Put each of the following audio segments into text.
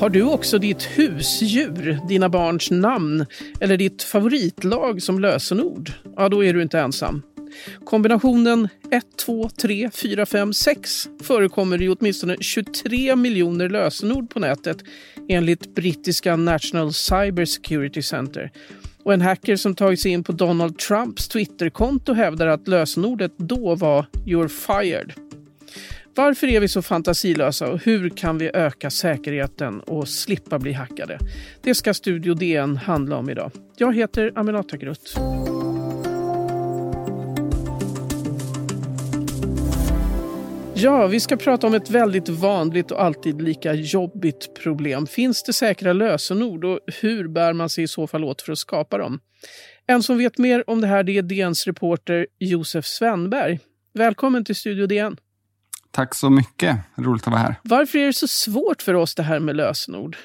Har du också ditt husdjur, dina barns namn eller ditt favoritlag som lösenord? Ja, då är du inte ensam. Kombinationen 1, 2, 3, 4, 5, 6 förekommer i åtminstone 23 miljoner lösenord på nätet enligt brittiska National Cyber Security Center. Och en hacker som tagit sig in på Donald Trumps Twitterkonto hävdar att lösenordet då var “You're fired”. Varför är vi så fantasilösa och hur kan vi öka säkerheten och slippa bli hackade? Det ska Studio DN handla om idag. Jag heter Aminata Grutt. Ja, vi ska prata om ett väldigt vanligt och alltid lika jobbigt problem. Finns det säkra lösenord och hur bär man sig i så fall åt för att skapa dem? En som vet mer om det här det är DNs reporter Josef Svenberg. Välkommen till Studio DN. Tack så mycket. Roligt att vara här. Varför är det så svårt för oss det här med lösenord?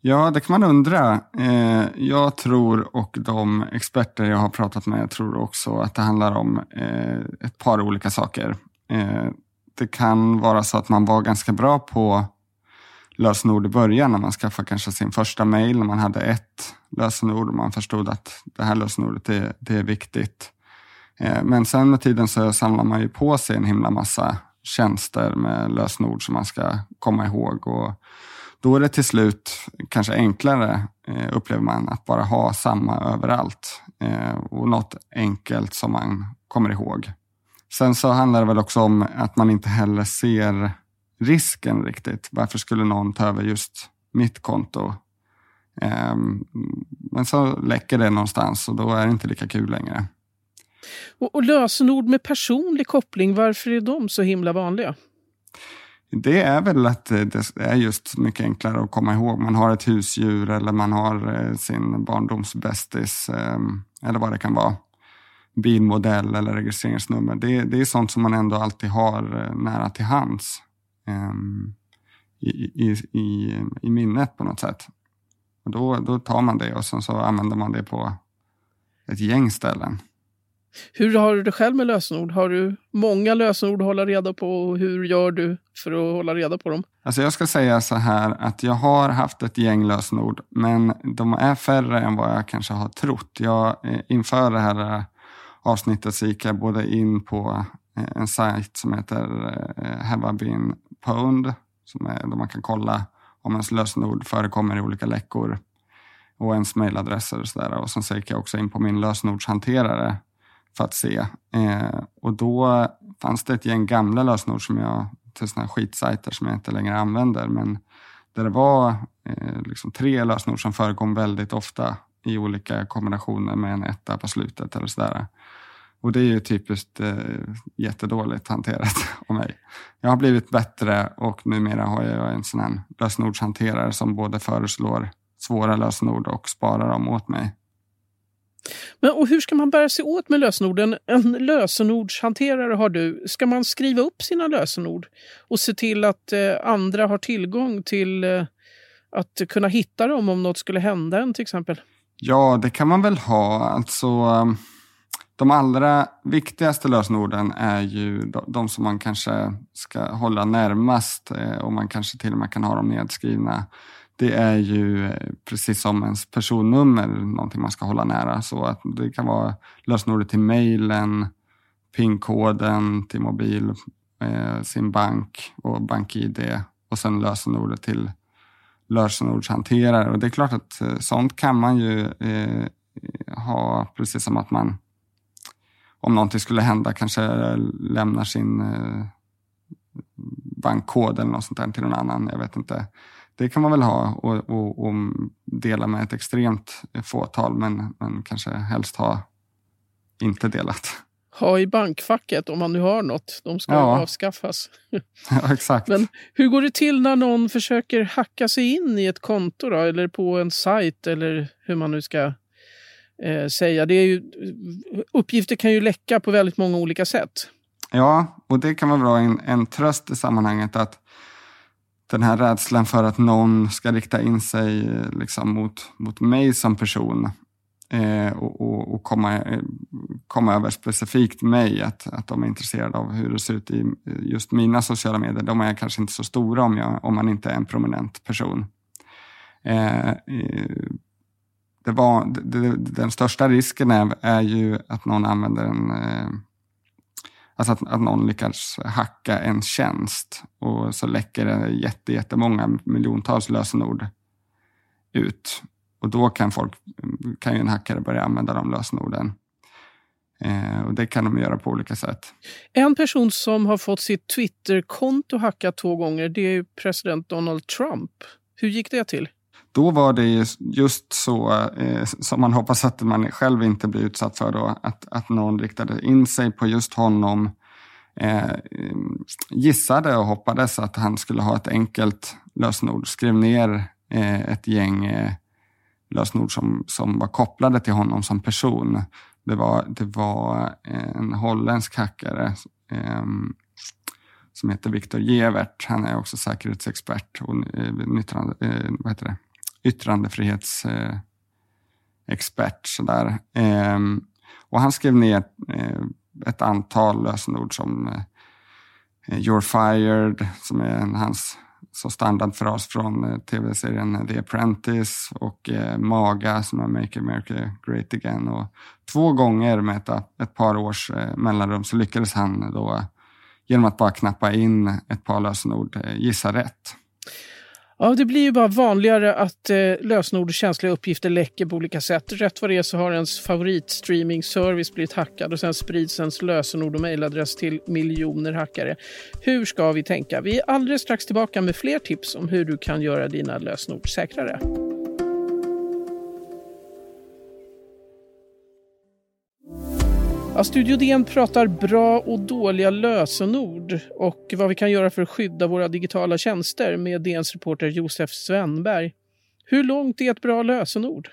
Ja, det kan man undra. Eh, jag tror och de experter jag har pratat med tror också att det handlar om eh, ett par olika saker. Eh, det kan vara så att man var ganska bra på lösenord i början när man skaffade kanske sin första mail, när man hade ett lösenord och man förstod att det här lösenordet är, det är viktigt. Eh, men sen med tiden så samlar man ju på sig en himla massa tjänster med lösenord som man ska komma ihåg. Och då är det till slut kanske enklare, eh, upplever man, att bara ha samma överallt. Och något enkelt som man kommer ihåg. Sen så handlar det väl också om att man inte heller ser risken riktigt. Varför skulle någon ta över just mitt konto? Ehm, men så läcker det någonstans och då är det inte lika kul längre. Och, och lösenord med personlig koppling, varför är de så himla vanliga? Det är väl att det är just mycket enklare att komma ihåg. Man har ett husdjur eller man har eh, sin barndomsbästis ehm, eller vad det kan vara. Bilmodell eller registreringsnummer. Det, det är sånt som man ändå alltid har eh, nära till hands. Um, i, i, i, i, minnet på något sätt. Och då, då tar man det och sen så använder man det på ett gäng ställen. Hur har du det själv med lösenord? Har du många lösenord att hålla reda på och hur gör du för att hålla reda på dem? Alltså jag ska säga så här att jag har haft ett gäng lösenord men de är färre än vad jag kanske har trott. Jag, eh, inför det här eh, avsnittet så gick jag både in på eh, en sajt som heter eh, Have I been pwned som är där man kan kolla om ens lösenord förekommer i olika läckor och ens mejladresser och sådär. Och sen så gick jag också in på min lösenordshanterare för att se. Eh, och då fanns det ett gäng gamla lösenord som jag, till sådana här skitsajter som jag inte längre använder. Men där det var eh, liksom tre lösenord som förekom väldigt ofta i olika kombinationer med en etta på slutet eller sådär. Och det är ju typiskt eh, jättedåligt hanterat av mig. Jag har blivit bättre och numera har jag en sån här lösenordshanterare som både föreslår svåra lösenord och sparar dem åt mig. Men, och hur ska man bära sig åt med lösenorden? En lösenordshanterare har du. Ska man skriva upp sina lösenord och se till att eh, andra har tillgång till eh, att kunna hitta dem om något skulle hända en till exempel? Ja, det kan man väl ha. Alltså, um, de allra viktigaste lösenorden är ju de som man kanske ska hålla närmast eh, och man kanske till och med kan ha dem nedskrivna det är ju eh, precis som ens personnummer, någonting man ska hålla nära. Så att det kan vara lösenordet till mejlen, PIN-koden till mobil, eh, sin bank och bank-id och sen lösenordet till lösenordshanterare. Och det är klart att eh, sånt kan man ju eh, ha precis som att man om någonting skulle hända kanske lämnar sin eh, bankkod eller något sånt där till någon annan. Jag vet inte det kan man väl ha och, och, och dela med ett extremt fåtal men, men kanske helst ha inte delat. Ha i bankfacket om man nu har något. De ska ja. avskaffas. ja, exakt. Men hur går det till när någon försöker hacka sig in i ett konto då, eller på en sajt eller hur man nu ska eh, säga? Det är ju, uppgifter kan ju läcka på väldigt många olika sätt. Ja, och det kan vara en, en tröst i sammanhanget att den här rädslan för att någon ska rikta in sig liksom, mot, mot mig som person Eh, och, och, och, komma, eh, komma över specifikt mig, att, att de är intresserade av hur det ser ut i just mina sociala medier. De är kanske inte så stora om, jag, om man inte är en prominent person. Eh, eh det var, det, den största risken är, är ju att någon använder en eh, Alltså att, att någon lyckas hacka en tjänst och så läcker det jätte, jättemånga miljontals lösenord ut. Och då kan, folk, kan ju en hackare börja använda de lösenorden. Eh, och det kan de göra på olika sätt. En person som har fått sitt Twitterkonto hackat två gånger det är president Donald Trump. Hur gick det till? Då var det just så eh, som man hoppas att man själv inte blir utsatt för då, att, att någon riktade in sig på just honom, eh, gissade och hoppades att han skulle ha ett enkelt lösenord, skrev ner eh, ett gäng lösenord som, som var kopplade till honom som person. Det var, det var eh, en holländsk hackare eh, som heter Viktor Gevert. Han är också säkerhetsexpert och eh, yttrande, eh, vad heter det? yttrandefrihetsexpert. sådär. Eh, och han skrev ner eh, ett antal lösenord som eh, You're fired, som är hans så standardfras från eh, tv-serien The Apprentice och eh, MAGA som är Make America Great Again. Och två gånger med ett, ett par års eh, mellanrum så lyckades han då eh, genom att bara knappa in ett par lösenord eh, gissa rätt. Ja, det blir ju bara vanligare att eh, lösenord och känsliga uppgifter läcker på olika sätt. Rätt vad det är så har ens favoritstreaming-service blivit hackad och sen sprids ens lösenord och mejladress till miljoner hackare. Hur ska vi tänka? Vi är alldeles strax tillbaka med fler tips om hur du kan göra dina lösenord säkrare. Ja, Studio DN pratar bra och dåliga lösenord och vad vi kan göra för att skydda våra digitala tjänster med DNs reporter Josef Svenberg. Hur långt är ett bra lösenord?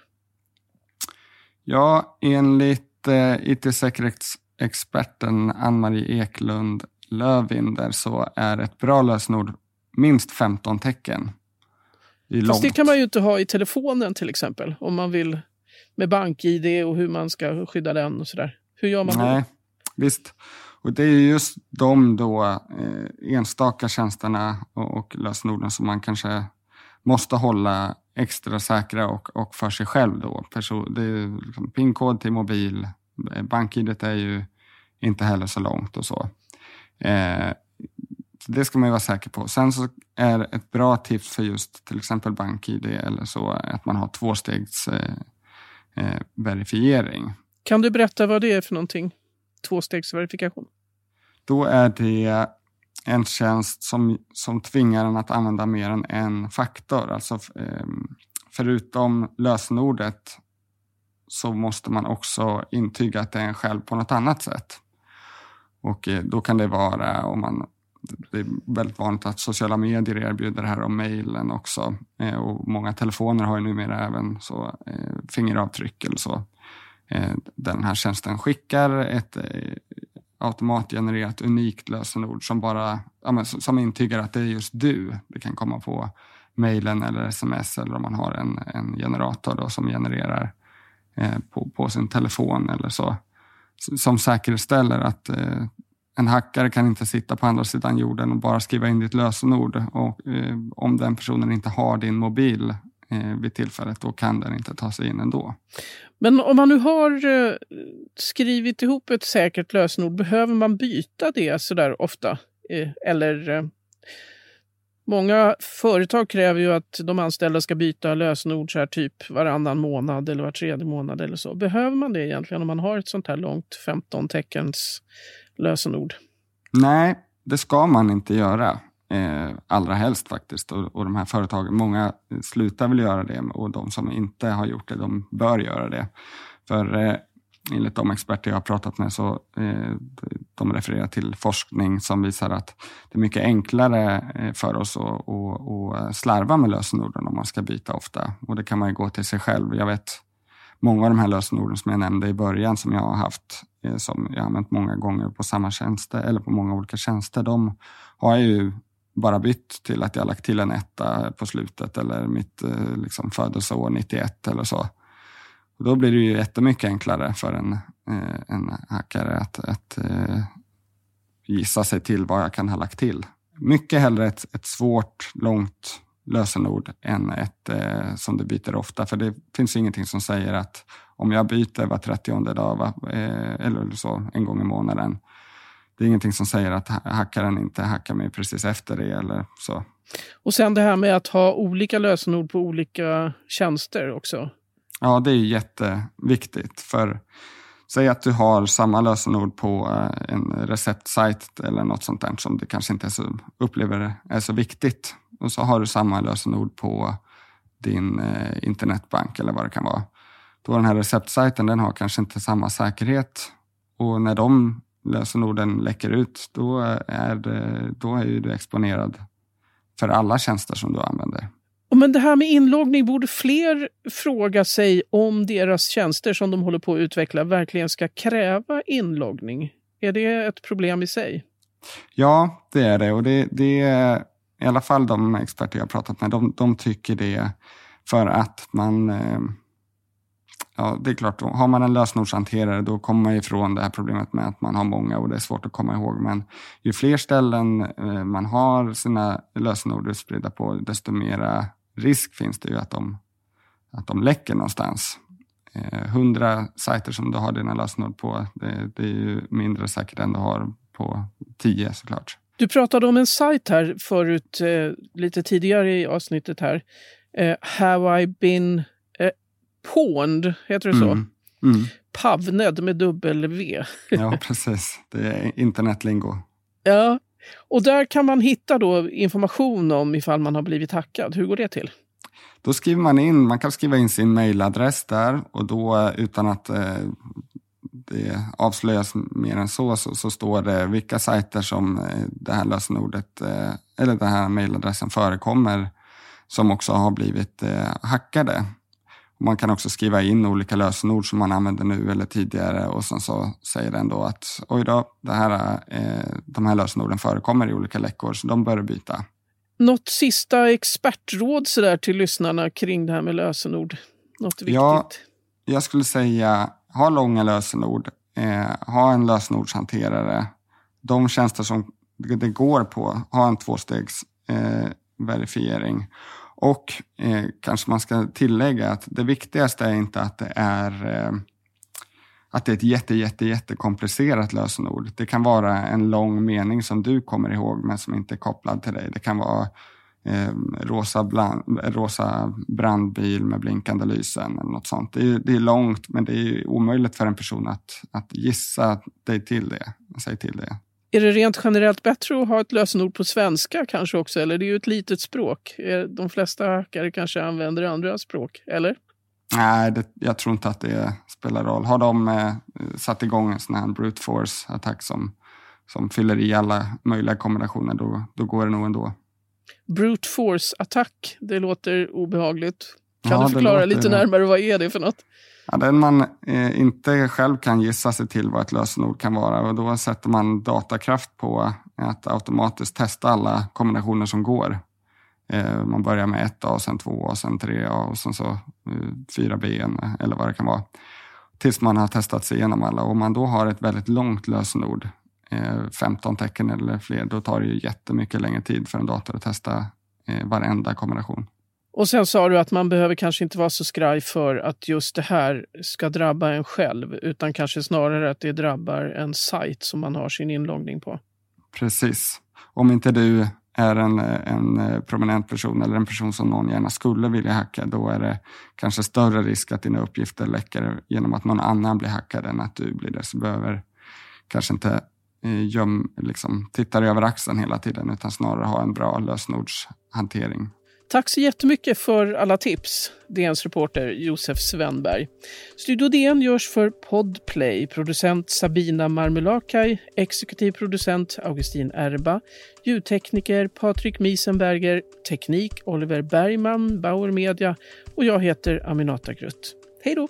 Ja, enligt eh, it-säkerhetsexperten Ann-Marie Eklund Lövinder så är ett bra lösenord minst 15 tecken. Det Fast det kan man ju inte ha i telefonen till exempel om man vill med bank-id och hur man ska skydda den och sådär. Hur gör man Nej, det? Visst. Och det är just de då eh, enstaka tjänsterna och, och lösenorden som man kanske måste hålla extra säkra och, och för sig själv. Då. Person, det är liksom PIN-kod till mobil, eh, BankID är ju inte heller så långt och så. Eh, det ska man ju vara säker på. Sen så är ett bra tips för just till exempel BankID eller så att man har tvåstegs eh, eh, verifiering. Kan du berätta vad det är för någonting? Tvåstegsverifikation? Då är det en tjänst som, som tvingar en att använda mer än en faktor. Alltså ehm, förutom lösenordet så måste man också intyga att det är en själv på något annat sätt. Och eh, då kan det vara om man det är väldigt vanligt att sociala medier erbjuder det här och mejlen också. Eh, och många telefoner har ju numera även så, eh, fingeravtryck eller så. Eh, den här tjänsten skickar ett eh, automatgenererat unikt lösenord som bara som intygar att det är just du. Det kan komma på mejlen eller sms eller om man har en, en generator då som genererar eh, på, på sin telefon eller så. Som säkerställer att eh, en hackare kan inte sitta på andra sidan jorden och bara skriva in ditt lösenord. Och, eh, om den personen inte har din mobil vid tillfället, då kan den inte ta sig in ändå. Men om man nu har eh, skrivit ihop ett säkert lösenord, behöver man byta det sådär ofta? Eh, eller eh, Många företag kräver ju att de anställda ska byta lösenord så här typ varannan månad eller var tredje månad eller så. Behöver man det egentligen om man har ett sånt här långt 15 teckens lösenord? Nej, det ska man inte göra. Eh, allra helst faktiskt. Och, och de här företagen, många slutar väl göra det och de som inte har gjort det, de bör göra det. För eh, enligt de experter jag har pratat med så eh, de refererar till forskning som visar att det är mycket enklare eh, för oss att, att, att slarva med lösenorden om man ska byta ofta. Och det kan man ju gå till sig själv. Jag vet många av de här lösenorden som jag nämnde i början som jag har haft, eh, som jag har använt många gånger på samma tjänster eller på många olika tjänster, de har ju bara bytt till att jag lagt till en etta på slutet eller mitt eh, liksom, födelseår 91 eller så. Och då blir det ju jättemycket enklare för en, eh, en hackare att, att eh, gissa sig till vad jag kan ha lagt till. Mycket hellre ett, ett svårt, långt lösenord än ett eh, som du byter ofta. För det finns ingenting som säger att om jag byter var 30 dag va, eh, eller så en gång i månaden. Det är ingenting som säger att hackaren inte hackar mig precis efter det eller så. Och sen det här med att ha olika lösenord på olika tjänster också. Ja, det är jätteviktigt. För säg att du har samma lösenord på eh, en receptsajt eller något sånt där som du kanske inte är så, upplever är så viktigt. Och så har du samma lösenord på din eh, internetbank eller vad det kan vara. Då den här receptsajten den har kanske inte samma säkerhet och när de lösenorden läcker ut då är, det, då är du exponerad för alla tjänster som du använder. Men det här med inloggning, borde fler fråga sig om deras tjänster som de håller på att utveckla verkligen ska kräva inloggning? Är det ett problem i sig? Ja, det är det. Och det, det är i alla fall de experter jag har pratat med, de, de tycker det för att man eh, Ja, det är klart, har man en lösenordshanterare då kommer man ifrån det här problemet med att man har många och det är svårt att komma ihåg. Men ju fler ställen eh, man har sina lösenord utspridda på, desto mera risk finns det ju att de, att de läcker någonstans. Eh, hundra sajter som du har dina lösenord på, det, det är ju mindre säkert än du har på tio såklart. Du pratade om en sajt här förut, eh, lite tidigare i avsnittet här. Have I been eh, pawned, heter det så? Mm. Mm. Pavned med W. ja, precis. Det är internetlingo. Ja, och där kan man hitta då information om ifall man har blivit hackad. Hur går det till? Då skriver man in, man kan skriva in sin mailadress där och då utan att eh, det avslöjas mer än så, så, så, står det vilka sajter som eh, det här lösenordet eh, eller den här mejladressen förekommer som också har blivit eh, hackade. Man kan också skriva in olika lösenord som man använder nu eller tidigare och sen så säger den då att oj då, det här, de här lösenorden förekommer i olika läckor så de bör byta. Något sista expertråd så där till lyssnarna kring det här med lösenord? Något viktigt? Ja, jag skulle säga ha långa lösenord, eh, ha en lösenordshanterare. De tjänster som det går på, ha en tvåstegs eh, verifiering. Och eh, kanske man ska tillägga att det viktigaste är inte att det är eh, att det är ett jätte, jätte, jättekomplicerat lösenord. Det kan vara en lång mening som du kommer ihåg men som inte är kopplad till dig. Det kan vara eh, rosa, bland, rosa brandbil med blinkande lysen eller något sånt. Det är, det är långt men det är omöjligt för en person att, att gissa dig till det, sig till det. Är det rent generellt bättre att ha ett lösenord på svenska kanske också? Eller det är ju ett litet språk. De flesta hackare kanske använder andra språk, eller? Nej, det, jag tror inte att det spelar roll. Har de eh, satt igång en sån här brute force-attack som, som fyller i alla möjliga kombinationer, då, då går det nog ändå brute force-attack. Det låter obehagligt. Kan ja, du förklara lite närmare vad är det för något? Ja, den man eh, inte själv kan gissa sig till vad ett lösenord kan vara och då sätter man datakraft på att automatiskt testa alla kombinationer som går. Eh, man börjar med ett A, sen två A, sen tre A och sen så eh, fyra B eller vad det kan vara. Tills man har testat sig igenom alla. Och om man då har ett väldigt långt lösenord 15 eh, tecken eller fler, då tar det ju jättemycket längre tid för en dator att testa eh, varenda kombination. Och sen sa du att man behöver kanske inte vara så skraj för att just det här ska drabba en själv, utan kanske snarare att det drabbar en sajt som man har sin inloggning på. Precis. Om inte du är en, en prominent person eller en person som någon gärna skulle vilja hacka, då är det kanske större risk att dina uppgifter läcker genom att någon annan blir hackad än att du blir det. Så behöver kanske inte eh, göm, liksom, tittar över axeln hela tiden utan snarare ha en bra lösenordshantering. Tack så jättemycket för alla tips, DNs reporter Josef Svenberg. Studio DN görs för Podplay, producent Sabina Marmelakai, exekutiv producent Augustin Erba, ljudtekniker Patrik Miesenberger, teknik Oliver Bergman, Bauer Media och jag heter Aminata Grutt. Hej då!